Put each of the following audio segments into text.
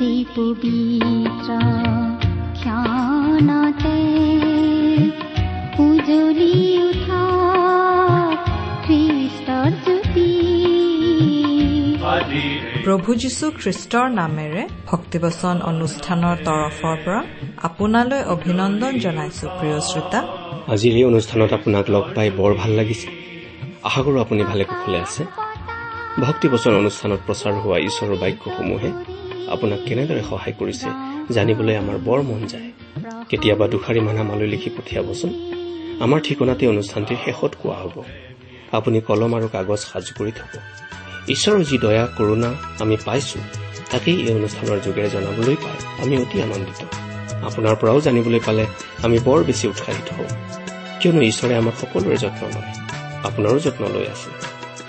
অতি পবিত্ৰ ক্ষণতে উজলি উঠা খ্ৰীষ্টৰ জ্যোতি প্ৰভু যীশু খ্ৰীষ্টৰ নামেৰে ভক্তিবচন অনুষ্ঠানৰ তৰফৰ পৰা আপোনালৈ অভিনন্দন জনাইছো প্ৰিয় শ্ৰোতা। আজিৰ এই অনুষ্ঠানত আপোনাক লগ পাই বৰ ভাল লাগিছে। আশা কৰোঁ আপুনি ভালে কুশলে আছে। ভক্তিবচন অনুষ্ঠানত প্ৰচাৰ হোৱা ঈশ্বৰৰ বাক্যসমূহে আপোনাক কেনেদৰে সহায় কৰিছে জানিবলৈ আমাৰ বৰ মন যায়। কেতিয়াবা দুষাৰিমান আমালৈ লিখি পঠিয়াবচোন। আমাৰ ঠিকনাতে অনুষ্ঠানটিৰ শেষত কোৱা হ'ব। আপুনি কলম আৰু কাগজ সাজু কৰি থব ঈশ্বৰৰ যি দয়া কৰোণা আমি পাইছো তাকেই এই অনুষ্ঠানৰ যোগেৰে জনাবলৈ পাই আমি অতি আনন্দিত। আপোনাৰ পৰাও জানিবলৈ পালে আমি বৰ বেছি উৎসাহিত হওঁ। কিয়নো ঈশ্বৰে আমাক সকলোৰে যত্ন লয়। আপোনাৰো যত্ন লৈ আছে।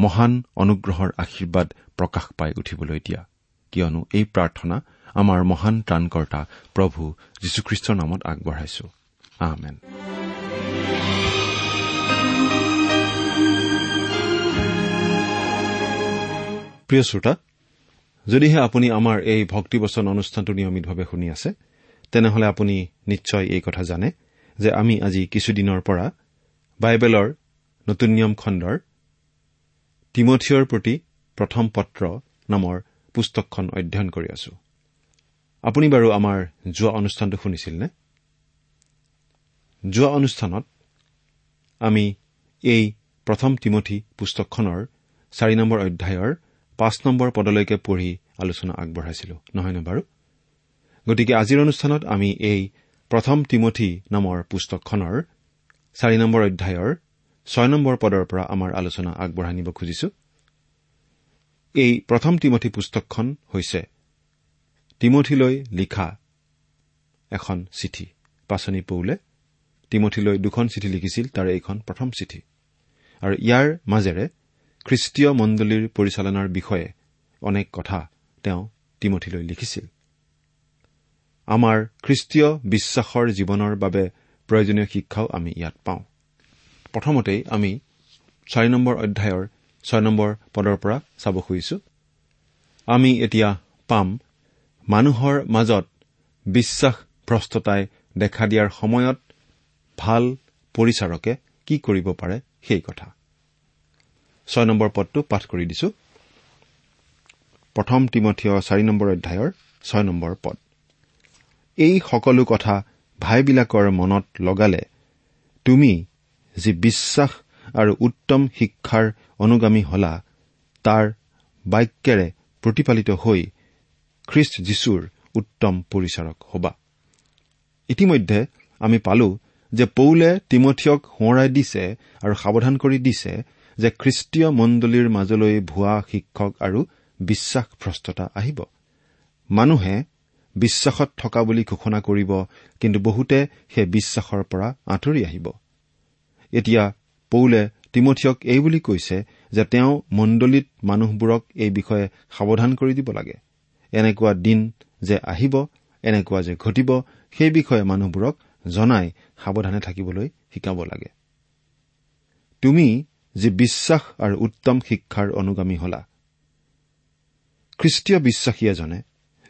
মহান অনুগ্ৰহৰ আশীৰ্বাদ প্ৰকাশ পাই উঠিবলৈ দিয়া। কিয়নো এই প্ৰাৰ্থনা আমাৰ মহান ত্ৰাণকৰ্তা প্ৰভু যীশুখ্ৰীষ্টৰ নামত আগবঢ়াইছো। প্ৰিয় শ্ৰোতা যদিহে আপুনি আমাৰ এই ভক্তিবচন অনুষ্ঠানটো নিয়মিতভাৱে শুনি আছে তেনেহলে আপুনি নিশ্চয় এই কথা জানে যে আমি আজি কিছুদিনৰ পৰা বাইবেলৰ নতুন নিয়ম খণ্ডৰ তিমঠিয়ৰ প্ৰতি প্ৰথম পত্ৰ নামৰ পুস্তকখন অধ্যয়ন কৰি আছো। আপুনি বাৰু আমাৰ যোৱা অনুষ্ঠানটো শুনিছিল নে যোৱা অনুষ্ঠানত আমি এই প্ৰথম তিমঠি পুস্তকখনৰ চাৰি নম্বৰ অধ্যায়ৰ পাঁচ নম্বৰ পদলৈকে পঢ়ি আলোচনা আগবঢ়াইছিলো নহয়নে বাৰু? গতিকে আজিৰ অনুষ্ঠানত আমি এই প্ৰথম তিমঠি নামৰ পুস্তকখনৰ চাৰি নম্বৰ অধ্যায়ৰ ছয় নম্বৰ পদৰ পৰা আমাৰ আলোচনা আগবঢ়াই নিব খুজিছো। এই প্ৰথম তিমঠি পুস্তকখন হৈছে তিমঠিলৈ লিখা এখন চিঠি পাচনি পৌলে। তিমঠিলৈ দুখন চিঠি লিখিছিল তাৰে এইখন প্ৰথম চিঠি। আৰু ইয়াৰ মাজেৰে খ্ৰীষ্টীয় মণ্ডলীৰ পৰিচালনাৰ বিষয়ে অনেক কথা তেওঁ তিমঠিলৈ লিখিছিল। আমাৰ খ্ৰীষ্টীয় বিশ্বাসৰ জীৱনৰ বাবে প্ৰয়োজনীয় শিক্ষাও আমি ইয়াত পাওঁ। প্ৰথমতেই আমি চাৰি নম্বৰ অধ্যায়ৰ ছয় নম্বৰ পদৰ পৰা চাব খুজিছো। আমি এতিয়া পাম মানুহৰ মাজত বিশ্বাস ভ্ৰষ্টতাই দেখা দিয়াৰ সময়ত ভাল পৰিচাৰকে কি কৰিব পাৰে সেই কথা। ছয় নম্বৰ পদটো পাঠ কৰি দিছো। প্ৰথম তিমঠীয় চাৰি নম্বৰ অধ্যায়ৰ ছয় নম্বৰ পদ। এই সকলো কথা ভাইবিলাকৰ মনত লগালে তুমি যি বিশ্বাস আৰু উত্তম শিক্ষাৰ অনুগামী হলা তাৰ বাক্যেৰে প্ৰতিপালিত হৈ খ্ৰীষ্ট যীশুৰ উত্তম পৰিচাৰক হবা। ইতিমধ্যে আমি পালো যে পৌলে তিমঠিয়ক সোঁৱৰাই দিছে আৰু সাৱধান কৰি দিছে যে খ্ৰীষ্টীয় মণ্ডলীৰ মাজলৈ ভুৱা শিক্ষক আৰু বিশ্বাস ভ্ৰষ্টতা আহিব। মানুহে বিশ্বাসত থকা বুলি ঘোষণা কৰিব কিন্তু বহুতে সেই বিশ্বাসৰ পৰা আঁতৰি আহিব। এতিয়া পৌলে তিমঠিয়ক এই বুলি কৈছে যে তেওঁ মণ্ডলীত মানুহবোৰক এই বিষয়ে সাৱধান কৰি দিব লাগে। এনেকুৱা দিন যে আহিব এনেকুৱা যে ঘটিব সেই বিষয়ে মানুহবোৰক জনাই সাৱধানে থাকিবলৈ শিকাব লাগে। তুমি যি বিশ্বাস আৰু উত্তম শিক্ষাৰ অনুগামী হলা খ্ৰীষ্টীয় বিশ্বাসী এজনে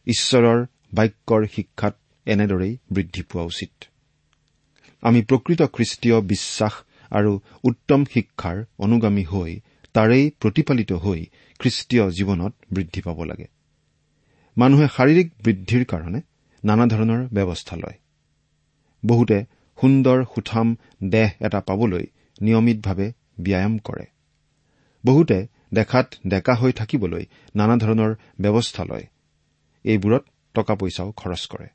ঈশ্বৰৰ বাক্যৰ শিক্ষাত এনেদৰেই বৃদ্ধি পোৱা উচিত। আমি প্ৰকৃত খ্ৰীষ্টীয় বিশ্বাস আৰু উত্তম শিক্ষাৰ অনুগামী হৈ তাৰেই প্ৰতিপালিত হৈ খ্ৰীষ্টীয় জীৱনত বৃদ্ধি পাব লাগে। মানুহে শাৰীৰিক বৃদ্ধিৰ কাৰণে নানা ধৰণৰ ব্যৱস্থা লয়। বহুতে সুন্দৰ সুঠাম দেহ এটা পাবলৈ নিয়মিতভাৱে ব্যায়াম কৰে। বহুতে দেখাত ডেকা হৈ থাকিবলৈ নানা ধৰণৰ ব্যৱস্থা লয়। এইবোৰত টকা পইচাও খৰচ কৰে।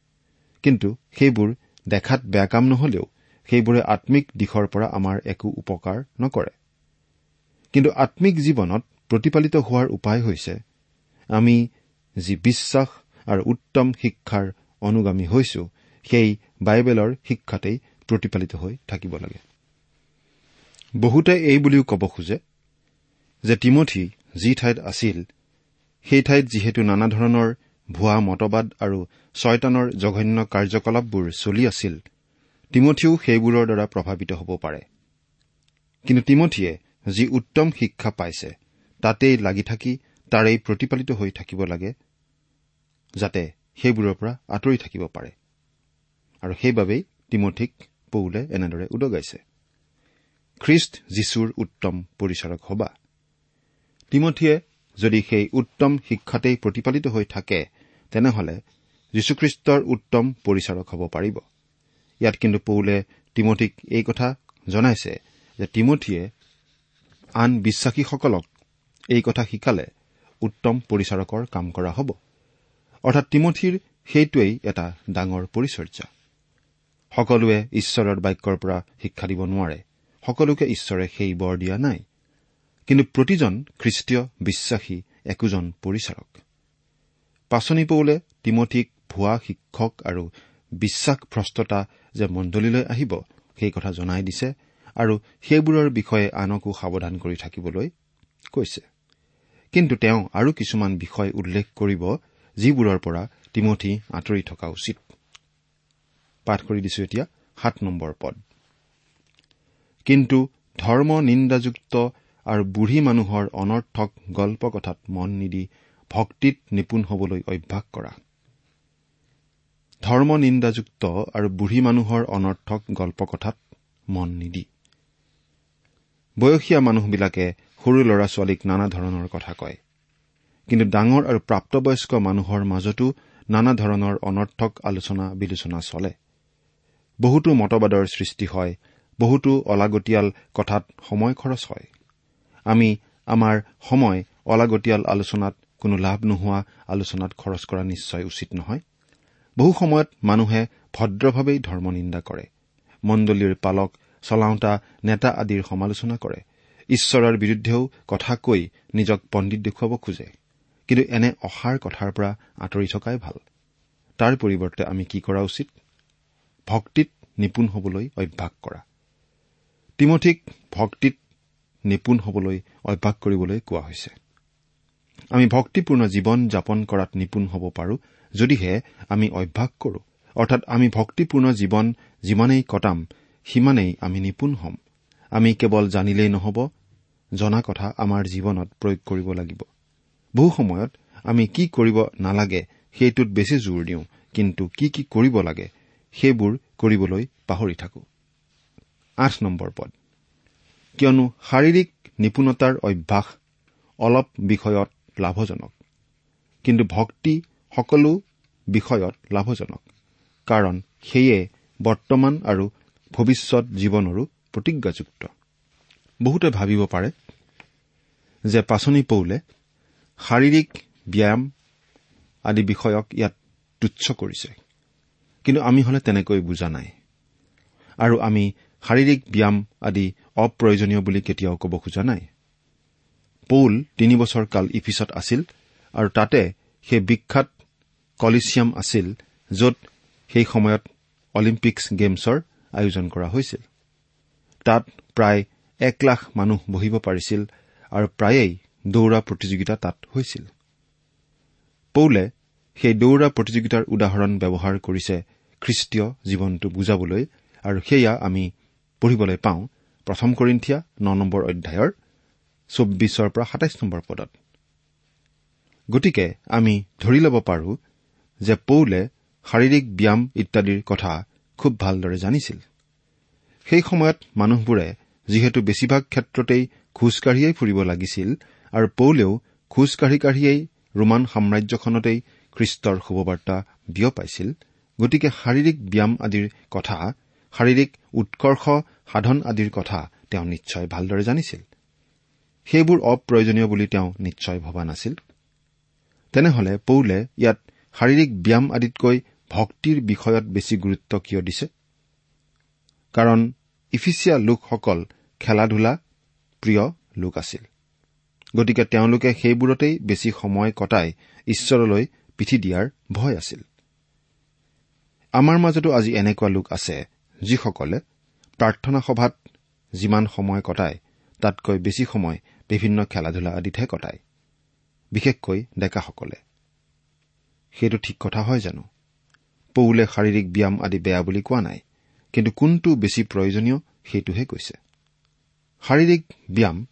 কিন্তু সেইবোৰ দেখাত বেয়া কাম নহলেও সেইবোৰে আম্মিক দিশৰ পৰা আমাৰ একো উপকাৰ নকৰে। কিন্তু আম্মিক জীৱনত প্ৰতিপালিত হোৱাৰ উপায় হৈছে আমি যি বিশ্বাস আৰু উত্তম শিক্ষাৰ অনুগামী হৈছো সেই বাইবেলৰ শিক্ষাতেই প্ৰতিপালিত হৈ থাকিব লাগে। বহুতে এই বুলিও ক'ব খোজে যে তিমঠি যি ঠাইত আছিল সেই ঠাইত যিহেতু নানা ধৰণৰ ভুৱা মতবাদ আৰু ছয়তানৰ জঘন্য কাৰ্যকলাপবোৰ চলি আছিল তিমঠিও সেইবোৰৰ দ্বাৰা প্ৰভাৱিত হ'ব পাৰে। কিন্তু তিমঠিয়ে যি উত্তম শিক্ষা পাইছে তাতেই লাগি থাকি তাৰেই প্ৰতিপালিত হৈ থাকিব লাগে যাতে সেইবোৰৰ পৰা আঁতৰি থাকিব পাৰে। আৰু সেইবাবেই তিমঠিক পৌলে এনেদৰে উদগাইছে। খ্ৰীষ্ট যীশুৰ উত্তম পৰিচাৰক হবা। তিমঠিয়ে যদি সেই উত্তম শিক্ষাতেই প্ৰতিপালিত হৈ থাকে তেনেহলে যীশুখ্ৰীষ্টৰ উত্তম পৰিচাৰক হ'ব পাৰিব। ইয়াত কিন্তু পৌলে তিমঠিক এই কথা জনাইছে যে তিমঠিয়ে আন বিশ্বাসীসকলক এই কথা শিকালে উত্তম পৰিচাৰকৰ কাম কৰা হ'ব। অৰ্থাৎ তিমঠিৰ সেইটোৱেই এটা ডাঙৰ পৰিচৰ্যা। সকলোৱে ঈশ্বৰৰ বাক্যৰ পৰা শিক্ষা দিব নোৱাৰে। সকলোকে ঈশ্বৰে সেই বৰ দিয়া নাই। কিন্তু প্ৰতিজন খ্ৰীষ্টীয় বিশ্বাসী একোজন পৰিচাৰক। পাচনি পৌলে তিমঠিক ভুৱা শিক্ষক আৰু বিশ্বাসভ্ৰষ্টতা যে মণ্ডলীলৈ আহিব সেই কথা জনাই দিছে আৰু সেইবোৰৰ বিষয়ে আনকো সাৱধান কৰি থাকিবলৈ কৈছে। কিন্তু তেওঁ আৰু কিছুমান বিষয় উল্লেখ কৰিব যিবোৰৰ পৰা তিমঠি আঁতৰি থকা উচিত। কিন্তু ধৰ্ম নিন্দাযুক্ত আৰু বুঢ়ী মানুহৰ অনৰ্থক গল্প কথাত মন নিদি ভক্তিত নিপুণ হবলৈ অভ্যাস কৰা। ধৰ্ম নিন্দাযুক্ত আৰু বুঢ়ী মানুহৰ অনৰ্থক গল্প কথাত মন নিদি। বয়সীয়া মানুহবিলাকে সৰু ল'ৰা ছোৱালীক নানা ধৰণৰ কথা কয়। কিন্তু ডাঙৰ আৰু প্ৰাপ্তবয়স্ক মানুহৰ মাজতো নানা ধৰণৰ অনৰ্থক আলোচনা বিলোচনা চলে। বহুতো মতবাদৰ সৃষ্টি হয় বহুতো অলাগতিয়াল কথাত সময় খৰচ হয়। আমি আমাৰ সময় অলাগতিয়াল আলোচনাত কোনো লাভ নোহোৱা আলোচনাত খৰচ কৰা নিশ্চয় উচিত নহয়। বহু সময়ত মানুহে ভদ্ৰভাৱেই ধৰ্ম নিন্দা কৰে। মণ্ডলীৰ পালক চলাওঁতা নেতা আদিৰ সমালোচনা কৰে। ঈশ্বৰৰ বিৰুদ্ধেও কথা কৈ নিজক পণ্ডিত দেখুৱাব খোজে। কিন্তু এনে অসাৰ কথাৰ পৰা আঁতৰি থকাই ভাল। তাৰ পৰিৱৰ্তে আমি কি কৰা উচিত? ভক্তিত নিপুণ হবলৈ অভ্যাস কৰা। তিমঠিক ভক্তিত নিপুণ হবলৈ অভ্যাস কৰিবলৈ কোৱা হৈছে। আমি ভক্তিপূৰ্ণ জীৱন যাপন কৰাত নিপুণ হ'ব পাৰো যদিহে আমি অভ্যাস কৰো অৰ্থাৎ আমি ভক্তিপূৰ্ণ জীৱন যিমানেই কটাম সিমানেই আমি নিপুণ হ'ম। আমি কেৱল জানিলেই নহ'ব জনা কথা আমাৰ জীৱনত প্ৰয়োগ কৰিব লাগিব। বহু সময়ত আমি কি কৰিব নালাগে সেইটোত বেছি জোৰ দিওঁ কিন্তু কি কি কৰিব লাগে সেইবোৰ কৰিবলৈ পাহৰি থাকো। আঠ নম্বৰ পদ। কিয়নো শাৰীৰিক নিপুণতাৰ অভ্যাস অলপ বিষয়ত লাভজনক। কিন্তু ভক্তি সকলো বিষয়ত লাভজনক। কাৰণ সেয়ে বৰ্তমান আৰু ভৱিষ্যত জীৱনৰো প্ৰতিজ্ঞাযুক্ত। বহুতে ভাবিব পাৰে যে পাচনি পৌলে শাৰীৰিক ব্যায়াম আদি বিষয়ক ইয়াত তুচ্ছ কৰিছে। কিন্তু আমি হলে তেনেকৈ বুজা নাই। আৰু আমি শাৰীৰিক ব্যায়াম আদি অপ্ৰয়োজনীয় বুলি কেতিয়াও ক'ব খোজা নাই। পৌল তিনি বছৰ কাল ইফিছত আছিল আৰু তাতে সেই বিখ্যাত কলিচিয়াম আছিল য'ত সেই সময়ত অলিম্পিকছ গেমছৰ আয়োজন কৰা হৈছিল। তাত প্ৰায় এক লাখ মানুহ বহিব পাৰিছিল আৰু প্ৰায়েই দৌৰা প্ৰতিযোগিতা তাত হৈছিল। পৌলে সেই দৌৰা প্ৰতিযোগিতাৰ উদাহৰণ ব্যৱহাৰ কৰিছে খ্ৰীষ্টীয় জীৱনটো বুজাবলৈ আৰু সেয়া আমি পঢ়িবলৈ পাওঁ প্ৰথম কৰিন্ঠিয়া ন নম্বৰ অধ্যায়ৰ চৌব্বিছৰ পৰা সাতাইছ নম্বৰ পদত। গতিকে আমি ধৰি ল'ব পাৰো যে পৌলে শাৰীৰিক ব্যায়াম ইত্যাদিৰ কথা খুব ভালদৰে জানিছিল। সেই সময়ত মানুহবোৰে যিহেতু বেছিভাগ ক্ষেত্ৰতেই খোজকাঢ়িয়েই ফুৰিব লাগিছিল আৰু পৌলেও খোজকাঢ়ি কাঢ়িয়েই ৰোমান সাম্ৰাজ্যখনতেই খ্ৰীষ্টৰ শুভবাৰ্তা বিয়পাইছিল গতিকে শাৰীৰিক ব্যায়াম আদিৰ কথা শাৰীৰিক উৎকৰ্ষ সাধন আদিৰ কথা তেওঁ নিশ্চয় ভালদৰে জানিছিল। সেইবোৰ অপ্ৰয়োজনীয় বুলি তেওঁ নিশ্চয় ভবা নাছিল। তেনেহলে পৌলে ইয়াত শাৰীৰিক ব্যায়াম আদিতকৈ ভক্তিৰ বিষয়ত বেছি গুৰুত্ব কিয় দিছে? কাৰণ ইফিচিয়া লোকসকল খেলা ধূলা প্ৰিয় লোক আছিল। গতিকে তেওঁলোকে সেইবোৰতেই বেছি সময় কটাই ঈশ্বৰলৈ পিঠি দিয়াৰ ভয় আছিল। আমাৰ মাজতো আজি এনেকুৱা লোক আছে যিসকলে প্ৰাৰ্থনা সভাত যিমান সময় কটায় তাতকৈ বেছি সময় বিভিন্ন খেলা ধূলা আদিতহে কটায় বিশেষকৈ ডেকাসকলে। সেইটো ঠিক কথা হয় জানো? পৌলে শাৰীৰিক ব্যায়াম আদি বেয়া বুলি কোৱা নাই কিন্তু কোনটো বেছি প্ৰয়োজনীয় সেইটোহে কৈছে। শাৰীৰিক ব্যায়াম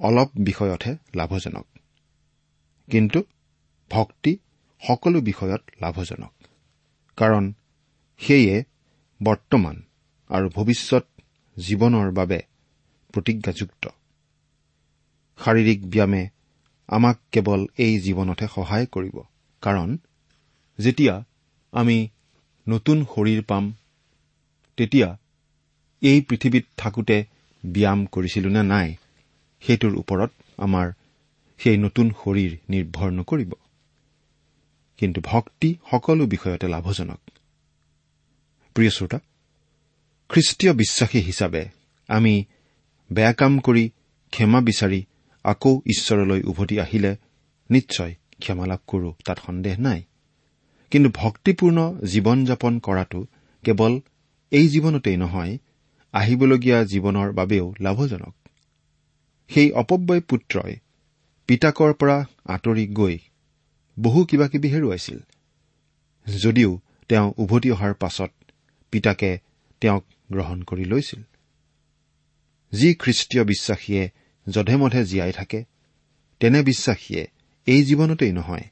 অলপ বিষয়তহে লাভজনক কিন্তু ভক্তি সকলো বিষয়ত লাভজনক কাৰণ সেয়ে বৰ্তমান আৰু ভৱিষ্যত জীৱনৰ বাবে প্ৰতিজ্ঞাযুক্ত। শাৰীৰিক ব্যায়ামে আমাক কেৱল এই জীৱনতহে সহায় কৰিব। কাৰণ যেতিয়া আমি নতুন শৰীৰ পাম তেতিয়া এই পৃথিৱীত থাকোঁতে ব্যায়াম কৰিছিলো নে নাই সেইটোৰ ওপৰত আমাৰ সেই নতুন শৰীৰ নিৰ্ভৰ নকৰিব। কিন্তু ভক্তি সকলো বিষয়তে লাভজনক। প্ৰিয় শ্ৰোতা খ্ৰীষ্টীয় বিশ্বাসী হিচাপে আমি বেয়া কাম কৰি ক্ষমা বিচাৰি আকৌ ঈশ্বৰলৈ উভতি আহিলে নিশ্চয় ক্ষমা লাভ কৰো তাত সন্দেহ নাই। কিন্তু ভক্তিপূৰ্ণ জীৱন যাপন কৰাটো কেৱল এই জীৱনতেই নহয় আহিবলগীয়া জীৱনৰ বাবেও লাভজনক। সেই অপব্যয় পুত্ৰই পিতাকৰ পৰা আঁতৰি গৈ বহু কিবা কিবি হেৰুৱাইছিল। যদিও তেওঁ উভতি অহাৰ পাছত পিতাকে তেওঁক গ্ৰহণ কৰি লৈছিল। যি খ্ৰীষ্টীয় বিশ্বাসীয়ে যধে মধে জীয়াই থাকে তেনে বিশ্বাসীয়ে এই জীৱনতেই নহয়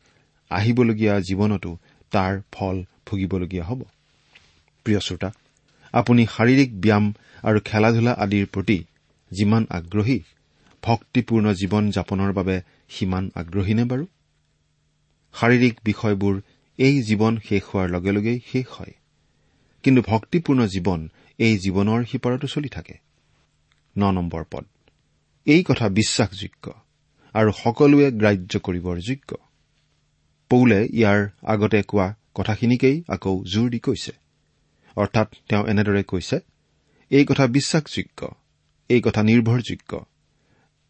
আহিবলগীয়া জীৱনতো তাৰ ফল ভুগিবলগীয়া হ'ব। প্ৰিয় শ্ৰোতা আপুনি শাৰীৰিক ব্যায়াম আৰু খেলা ধূলা আদিৰ প্ৰতি যিমান আগ্ৰহী ভক্তিপূৰ্ণ জীৱন যাপনৰ বাবে সিমান আগ্ৰহী নে বাৰু? শাৰীৰিক বিষয়বোৰ এই জীৱন শেষ হোৱাৰ লগে লগেই শেষ হয়। কিন্তু ভক্তিপূৰ্ণ জীৱন এই জীৱনৰ সিপাৰতো চলি থাকে। ন নম্বৰ পদ। এই কথা বিশ্বাসযোগ্য। আৰু সকলোৱে গ্ৰাহ্য কৰিবৰ যোগ্য। পৌলে ইয়াৰ আগতে কোৱা কথাখিনিকেই আকৌ জোৰ দি কৈছে। অৰ্থাৎ তেওঁ এনেদৰে কৈছে এই কথা বিশ্বাসযোগ্য এই কথা নিৰ্ভৰযোগ্য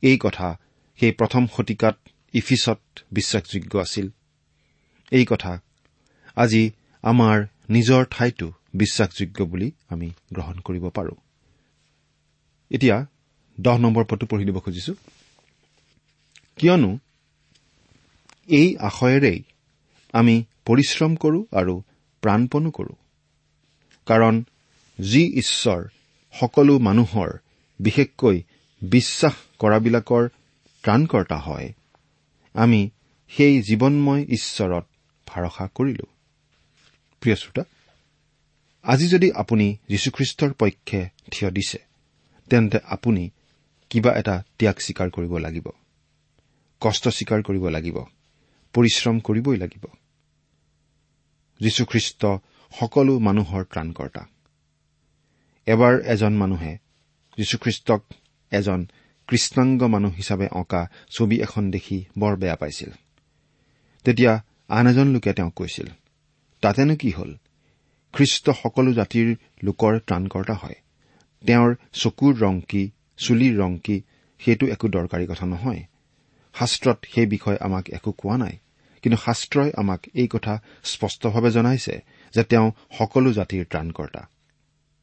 এই কথা সেই প্ৰথম শতিকাত ইফিছত বিশ্বাসযোগ্য আছিল। এই কথা আজি আমাৰ নিজৰ ঠাইতো বিশ্বাসযোগ্য বুলি আমি গ্ৰহণ কৰিব পাৰোঁ। এতিয়া দহ নম্বৰ পদটো পঢ়ি দিব খুজিছো। কিয়নো এই আশয়েৰেই আমি পৰিশ্ৰম কৰো আৰু প্ৰাণপণো কৰো। কাৰণ যি ঈশ্বৰ সকলো মানুহৰ বিশেষকৈ বিশ্বাস কৰাবিলাকৰ ত্ৰাণকৰ্তা হয় আমি সেই জীৱনময় ঈশ্বৰত ভৰসা কৰিলো। প্ৰিয় শ্ৰোতা আজি যদি আপুনি যীশুখ্ৰীষ্টৰ পক্ষে থিয় দিছে তেন্তে আপুনি কিবা এটা ত্যাগ স্বীকাৰ কৰিব লাগিব। কষ্ট স্বীকাৰ কৰিব লাগিব পৰিশ্ৰম কৰিবই লাগিব। যীশুখ্ৰীষ্ট সকলো মানুহৰ ত্ৰাণকৰ্তা। এবাৰ এজন মানুহে যীশুখ্ৰীষ্টক এজন কৃষ্ণাংগ মানুহ হিচাপে অঁকা ছবি এখন দেখি বৰ বেয়া পাইছিল। তেতিয়া আন এজন লোকে তেওঁক কৈছিল তাতেনো কি হ'ল? খ্ৰীষ্ট সকলো জাতিৰ লোকৰ ত্ৰাণকৰ্তা হয়। তেওঁৰ চকুৰ ৰং কি চুলিৰ ৰং কি সেইটো একো দৰকাৰী কথা নহয়। শাস্ত্ৰত সেই বিষয়ে আমাক একো কোৱা নাই। কিন্তু শাস্ত্ৰই আমাক এই কথা স্পষ্টভাৱে জনাইছে যে তেওঁ সকলো জাতিৰ ত্ৰাণকৰ্তা।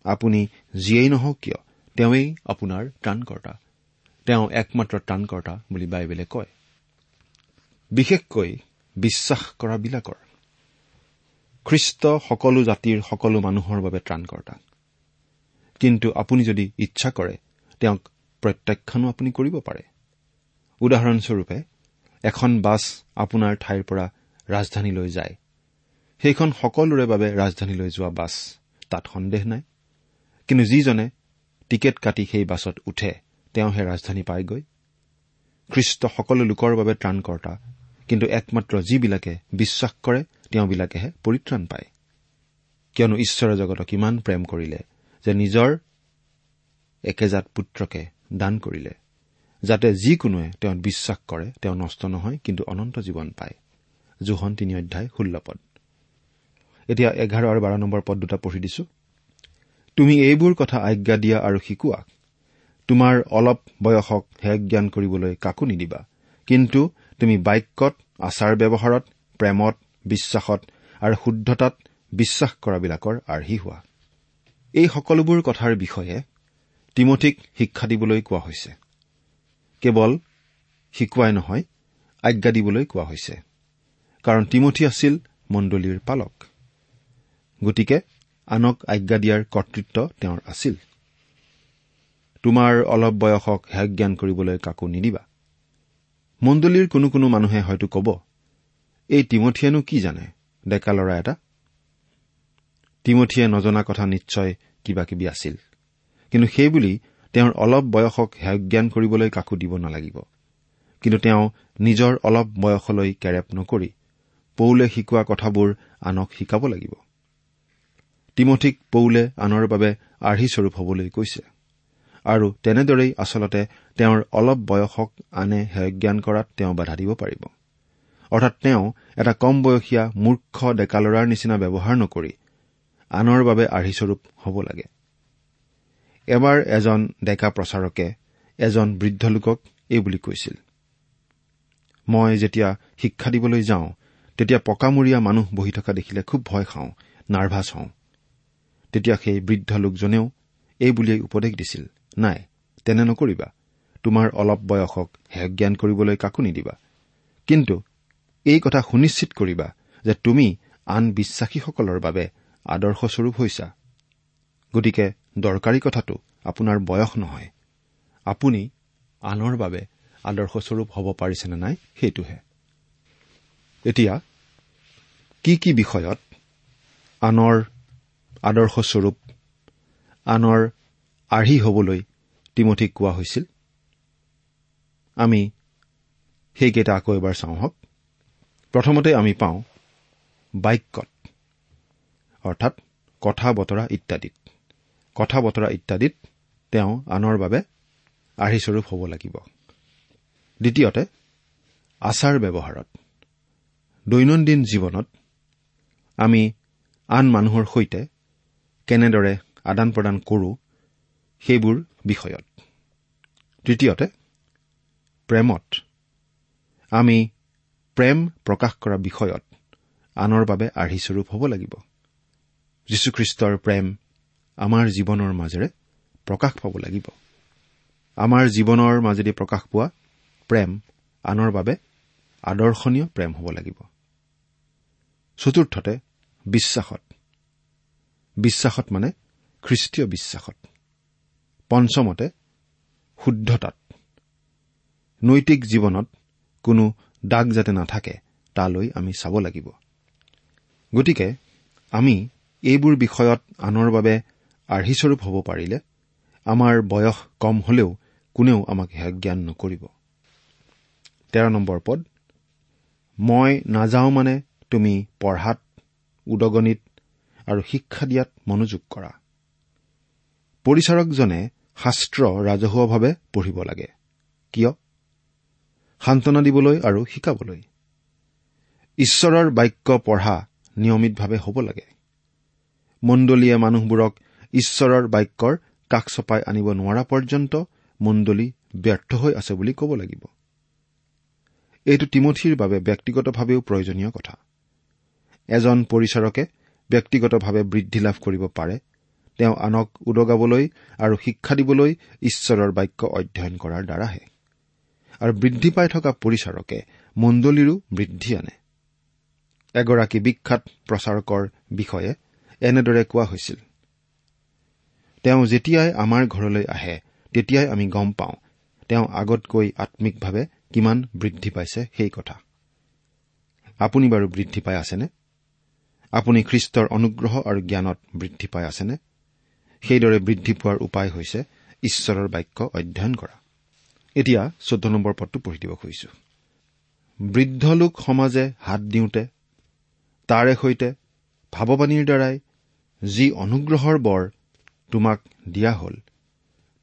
আপুনি যিয়েই নহওক কিয় তেওঁৱেই আপোনাৰ ত্ৰাণকৰ্তা। তেওঁ একমাত্ৰ ত্ৰাণকৰ্তা বুলি বাইবেলে কয়। বিশেষকৈ বিশ্বাস কৰাবিলাকৰ। খ্ৰীষ্ট সকলো জাতিৰ সকলো মানুহৰ বাবে ত্ৰাণকৰ্তা। কিন্তু আপুনি যদি ইচ্ছা কৰে তেওঁক প্ৰত্যাখ্যানো আপুনি কৰিব পাৰে। উদাহৰণস্বৰূপে এখন বাছ আপোনাৰ ঠাইৰ পৰা ৰাজধানীলৈ যায়। সেইখন সকলোৰে বাবে ৰাজধানীলৈ যোৱা বাছ তাত সন্দেহ নাই। কিন্তু যিজনে টিকেট কাটি সেই বাছত উঠে তেওঁহে ৰাজধানী পায়গৈ। খ্ৰীষ্ট সকলো লোকৰ বাবে ত্ৰাণকৰ্তা কিন্তু একমাত্ৰ যিবিলাকে বিশ্বাস কৰে তেওঁবিলাকেহে পৰিত্ৰাণ পায়। কিয়নো ঈশ্বৰে জগতক ইমান প্ৰেম কৰিলে যে নিজৰ একেজাত পুত্ৰকে দান কৰিলে। যাতে যিকোনোৱে তেওঁত বিশ্বাস কৰে তেওঁ নষ্ট নহয় কিন্তু অনন্ত জীৱন পায়। জোহন তিনি অধ্যায় ষোল্ল পদ। এতিয়া এঘাৰ আৰু বাৰ নম্বৰ পদ দুটা পঢ়ি দিছো। তুমি এইবোৰ কথা আজ্ঞা দিয়া আৰু শিকোৱা। তোমাৰ অলপ বয়সক হেক জ্ঞান কৰিবলৈ কাকো নিদিবা। কিন্তু তুমি বাক্যত আচাৰ ব্যৱহাৰত প্ৰেমত বিশ্বাসত আৰু শুদ্ধতাত বিশ্বাস কৰাবিলাকৰ আৰ্হি হোৱা। এই সকলোবোৰ কথাৰ বিষয়ে তিমঠিক শিক্ষা দিবলৈ কোৱা হৈছে। কেৱল শিকোৱাই নহয় আজ্ঞা দিবলৈ কোৱা হৈছে। কাৰণ তিমঠি আছিল মণ্ডলীৰ পালক। গতিকে আনক আজ্ঞা দিয়াৰ কৰ্তৃত্ব তেওঁৰ আছিল। তোমাৰ অলপ বয়সক হেক জ্ঞান কৰিবলৈ কাকো নিদিবা। মণ্ডলীৰ কোনো কোনো মানুহে হয়তো কব এই তিমঠিয়েনো কি জানে ডেকা ল'ৰা এটা? তিমঠিয়ে নজনা কথা নিশ্চয় কিবা কিবি আছিল। কিন্তু সেইবুলি তেওঁৰ অলপ বয়সক হেক জ্ঞান কৰিবলৈ কাকো দিব নালাগিব। কিন্তু তেওঁ নিজৰ অলপ বয়সলৈ কেৰেপ নকৰি পৌলে শিকোৱা কথাবোৰ আনক শিকাব লাগিব। তিমঠিক পৌলে আনৰ বাবে আৰ্হিস্বৰূপ হবলৈ কৈছে। আৰু তেনেদৰেই আচলতে তেওঁৰ অলপ বয়সক আনে হেয়জ্ঞান কৰাত তেওঁ বাধা দিব পাৰিব। অৰ্থাৎ তেওঁ এটা কম বয়সীয়া মূৰ্খ ডেকা ল'ৰাৰ নিচিনা ব্যৱহাৰ নকৰি আনৰ বাবে আৰ্হিস্বৰূপ হ'ব লাগে। এবাৰ এজন ডেকা প্ৰচাৰকে এজন বৃদ্ধ লোকক এই বুলি কৈছিল মই যেতিয়া শিক্ষা দিবলৈ যাওঁ তেতিয়া পকামূৰীয়া মানুহ বহি থকা দেখিলে খুব ভয় খাওঁ নাৰ্ভাছ হওঁ। তেতিয়া সেই বৃদ্ধ লোকজনেও এই বুলিয়েই উপদেশ দিছিল নাই তেনে নকৰিবা। তোমাৰ অলপ বয়সক হেক জ্ঞান কৰিবলৈ কাকো নিদিবা। কিন্তু এই কথা সুনিশ্চিত কৰিবা যে তুমি আন বিশ্বাসীসকলৰ বাবে আদৰ্শস্বৰূপ হৈছা। গতিকে দৰকাৰী কথাটো আপোনাৰ বয়স নহয়। আপুনি আনৰ বাবে আদৰ্শস্বৰূপ হ'ব পাৰিছেনে নাই সেইটোহে। এতিয়া কি কি বিষয়ত আনৰ আদৰ্শস্বৰূপ আনৰ আৰ্হি হ'বলৈ তিমঠিক কোৱা হৈছিল? আমি সেইকেইটা আকৌ এবাৰ চাওঁ হওক। প্ৰথমতে আমি পাওঁ বাক্যত অৰ্থাৎ কথা বতৰা ইত্যাদিত। কথা বতৰা ইত্যাদিত তেওঁ আনৰ বাবে আৰ্হিস্বৰূপ হ'ব লাগিব। দ্বিতীয়তে আচাৰ ব্যৱহাৰত। দৈনন্দিন জীৱনত আমি আন মানুহৰ সৈতে কেনেদৰে আদান প্ৰদান কৰোঁ সেইবোৰ বিষয়ত। তৃতীয়তে প্ৰেমত আমি প্ৰেম প্ৰকাশ কৰা বিষয়ত আনৰ বাবে আৰ্হিস্বৰূপ হ'ব লাগিব। যীশুখ্ৰীষ্টৰ প্ৰেম আমাৰ জীৱনৰ মাজেৰে প্ৰকাশ পাব লাগিব। আমাৰ জীৱনৰ মাজেদি প্ৰকাশ পোৱা প্ৰেম আনৰ বাবে আদৰ্শনীয় প্ৰেম হ'ব লাগিব। চতুৰ্থতে বিশ্বাসত। বিশ্বাসত মানে খ্ৰীষ্টীয় বিশ্বাসত। পঞ্চমতে শুদ্ধতাত। নৈতিক জীৱনত কোনো দাগ যাতে নাথাকে তালৈ আমি চাব লাগিব। গতিকে আমি এইবোৰ বিষয়ত আনৰ বাবে আৰ্হিস্বৰূপ হ'ব পাৰিলে আমাৰ বয়স কম হলেও কোনেও আমাক সেয়া জ্ঞান নকৰিব। তেৰ নম্বৰ পদ মই নাযাওঁ মানে তুমি পঢ়াত উদগনিত আৰু শিক্ষা দিয়াত মনোযোগ কৰা। পৰিচাৰকজনে শাস্ত্ৰ ৰাজহুৱাভাৱে পঢ়িব লাগে। কিয়? সান্তনা দিবলৈ আৰু শিকাবলৈ। ঈশ্বৰৰ বাক্য পঢ়া নিয়মিতভাৱে হ'ব লাগে। মণ্ডলীয়ে মানুহবোৰক ঈশ্বৰৰ বাক্যৰ কাষ চপাই আনিব নোৱাৰা পৰ্যন্ত মণ্ডলী ব্যৰ্থ হৈ আছে বুলি ক'ব লাগিব। এইটো তিমঠিৰ বাবে ব্যক্তিগতভাৱেও প্ৰয়োজনীয় কথা। এজন পৰিচাৰকে ব্যক্তিগতভাৱে বৃদ্ধি লাভ কৰিব পাৰে। তেওঁ আনক উদগাবলৈ আৰু শিক্ষা দিবলৈ ঈশ্বৰৰ বাক্য অধ্যয়ন কৰাৰ দ্বাৰাহে। আৰু বৃদ্ধি পাই থকা পৰিচাৰকে মণ্ডলীৰো বৃদ্ধি আনে। এগৰাকী বিখ্যাত প্ৰচাৰকৰ বিষয়ে এনেদৰে কোৱা হৈছিল। তেওঁ যেতিয়াই আমাৰ ঘৰলৈ আহে তেতিয়াই আমি গম পাওঁ। তেওঁ আগতকৈ আম্মিকভাৱে কিমান বৃদ্ধি পাইছে সেই কথা। আপুনি বাৰু বৃদ্ধি পাই আছেনে? আপুনি খ্ৰীষ্টৰ অনুগ্ৰহ আৰু জ্ঞানত বৃদ্ধি পাই আছেনে? সেইদৰে বৃদ্ধি পোৱাৰ উপায় হৈছে ঈশ্বৰৰ বাক্য অধ্যয়ন কৰা। এতিয়া চৈধ্য নম্বৰ পদটো পঢ়ি দিব খুজিছো। বৃদ্ধ লোক সমাজে হাত দিওঁতে তাৰে সৈতে ভাৱবাণীৰ দ্বাৰাই যি অনুগ্ৰহৰ বৰ তোমাক দিয়া হ'ল।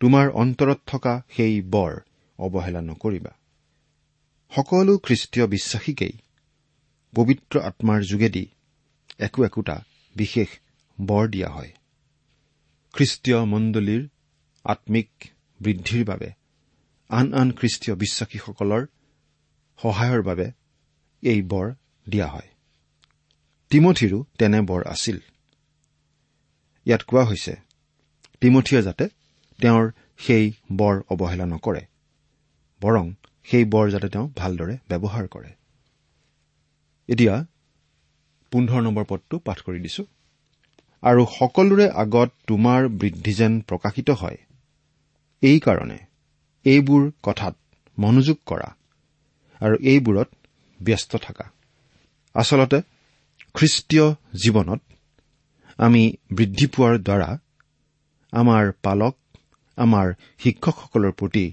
তোমাৰ অন্তৰত থকা সেই বৰ অৱহেলা নকৰিবা। সকলো খ্ৰীষ্টীয় বিশ্বাসীকেই পবিত্ৰ আত্মাৰ যোগেদি একো একোটা বিশেষ বৰ দিয়া হয়। খ্ৰীষ্টীয় মণ্ডলীৰ আম্মিক বৃদ্ধিৰ বাবে আন আন খ্ৰীষ্টীয় বিশ্বাসীসকলৰ সহায়ৰ বাবে এই বৰ দিয়া হয়। তিমঠিৰো তেনে বৰ আছিল। ইয়াত কোৱা হৈছে তিমঠিয়ে যাতে তেওঁৰ সেই বৰ অৱহেলা নকৰে বৰং সেই বৰ যাতে তেওঁ ভালদৰে ব্যৱহাৰ কৰে। এতিয়া পোন্ধৰ নম্বৰ পদটো পাঠ কৰি দিছো। আৰু সকলোৰে আগত তোমাৰ বৃদ্ধি যেন প্ৰকাশিত হয় এইকাৰণে এইবোৰ কথাত মনোযোগ কৰা আৰু এইবোৰত ব্যস্ত থাকা। আচলতে খ্ৰীষ্টীয় জীৱনত আমি বৃদ্ধি পোৱাৰ দ্বাৰা আমাৰ পালক আমাৰ শিক্ষকসকলৰ প্ৰতি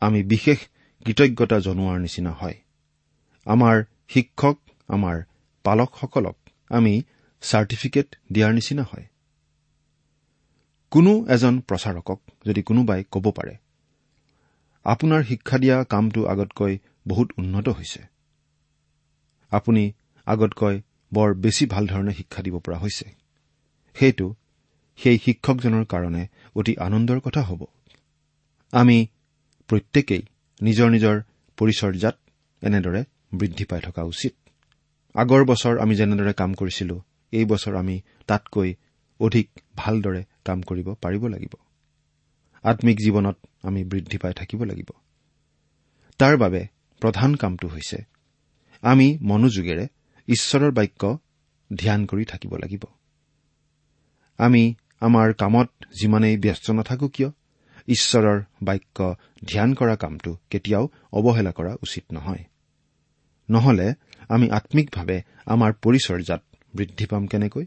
আমি বিশেষ কৃতজ্ঞতা জনোৱাৰ নিচিনা হয়। আমাৰ শিক্ষক আমাৰ পালকসকলক আমি চাৰ্টিফিকেট দিয়াৰ নিচিনা হয়। কোনো এজন প্ৰচাৰকক যদি কোনোবাই ক'ব পাৰে আপোনাৰ শিক্ষা দিয়া কামটো আগতকৈ বহুত উন্নত হৈছে। আপুনি আগতকৈ বৰ বেছি ভাল ধৰণে শিক্ষা দিব পৰা হৈছে। সেইটো সেই শিক্ষকজনৰ কাৰণে অতি আনন্দৰ কথা হ'ব। আমি প্ৰত্যেকেই নিজৰ নিজৰ পৰিচৰ্যাত এনেদৰে বৃদ্ধি পাই থকা উচিত। আগৰ বছৰ আমি যেনেদৰে কাম কৰিছিলো এই বছৰ আমি তাতকৈ অধিক ভালদৰে কাম কৰিব পাৰিব লাগিব। আম্মিক জীৱনত আমি বৃদ্ধি পাই থাকিব লাগিব। তাৰ বাবে প্ৰধান কামটো হৈছে আমি মনোযোগেৰে ঈশ্বৰৰ বাক্য ধ্যান কৰি থাকিব লাগিব। আমি আমাৰ কামত যিমানেই ব্যস্ত নাথাকো কিয়? ঈশ্বৰৰ বাক্য ধ্যান কৰা কামটো কেতিয়াও অৱহেলা কৰা উচিত নহয়। নহলে আমি আম্মিকভাৱে আমাৰ পৰিচৰ্যাত বৃদ্ধি পাম কেনেকৈ?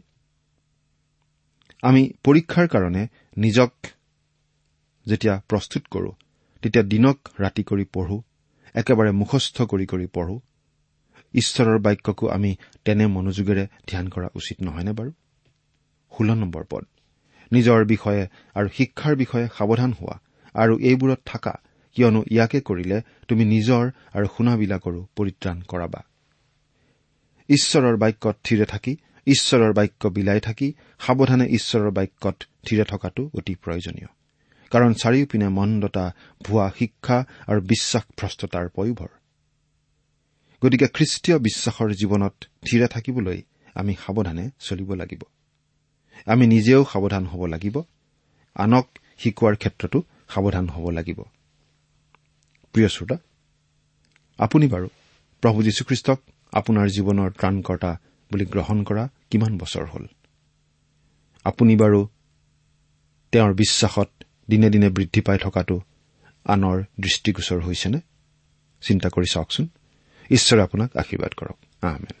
আমি পৰীক্ষাৰ কাৰণে নিজক যেতিয়া প্ৰস্তুত কৰোঁ তেতিয়া দিনক ৰাতি কৰি পঢ়ো একেবাৰে মুখস্থ কৰি কৰি পঢ়ো। ঈশ্বৰৰ বাক্যকো আমি তেনে মনোযোগেৰে ধ্যান কৰা উচিত নহয়নে বাৰু? ষোল্ল নম্বৰ পদ। নিজৰ বিষয়ে আৰু শিক্ষাৰ বিষয়ে সাৱধান হোৱা আৰু এইবোৰত থাকা কিয়নো ইয়াকে কৰিলে তুমি নিজৰ আৰু শুনাবিলাকৰো পৰিত্ৰাণ কৰাবা। ঈশ্বৰৰ বাক্যত থিৰে থাকি ঈশ্বৰৰ বাক্য বিলাই থাকি সাৱধানে ঈশ্বৰৰ বাক্যত থিৰে থকাটো অতি প্ৰয়োজনীয়। কাৰণ চাৰিওপিনে মন্দতা ভুৱা শিক্ষা আৰু বিশ্বাসভ্ৰষ্টতাৰ পয়োভৰ। গতিকে খ্ৰীষ্টীয় বিশ্বাসৰ জীৱনত থিৰে থাকিবলৈ আমি সাৱধানে চলিব লাগিব। আমি নিজেও সাৱধান হ'ব লাগিব। আনক শিকোৱাৰ ক্ষেত্ৰতো সাৱধান হ'ব লাগিব। প্ৰিয় শ্ৰোতা আপুনি বাৰু প্ৰভু যীশুখ্ৰীষ্টক আপোনাৰ জীৱনৰ ত্ৰাণকৰ্তা বুলি গ্ৰহণ কৰা কিমান বছৰ হ'ল? আপুনি বাৰু তেওঁৰ বিশ্বাসত দিনে দিনে বৃদ্ধি পাই থকাটো আনৰ দৃষ্টিগোচৰ হৈছেনে? চিন্তা কৰি চাওকচোন। ঈশ্বৰে আপোনাক আশীৰ্বাদ কৰক। আহমেন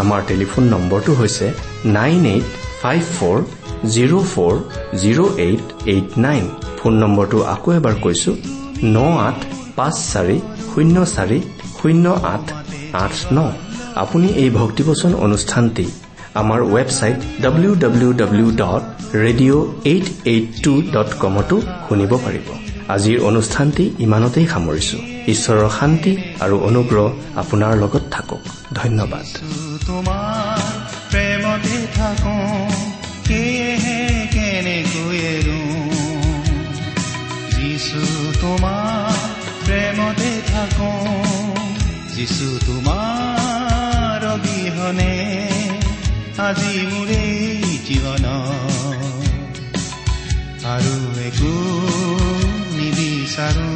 আমাৰ টেলিফোন নম্বৰটো হৈছে nine eight five four zero' four zero' eight eight nine. Phone নম্বৰটো আকৌ এবাৰ কৈছো ন আঠ পাঁচ চাৰি শূন্য চাৰি শূন্য আঠ আঠ ন। আপুনি এই ভক্তিবচন অনুষ্ঠানটি আমাৰ website W W W dot radio' eight eight two dot কমতো শুনিব পাৰিব। আজিৰ অনুষ্ঠানটি ইমানতেই সামৰিছো। ঈশ্বৰৰ শান্তি আৰু অনুগ্ৰহ আপোনাৰ লগত থাকক। ধন্যবাদ। যিছু তোমাৰ অবিহনে আজি মোৰে জীৱন। আৰু একো নিবিচাৰো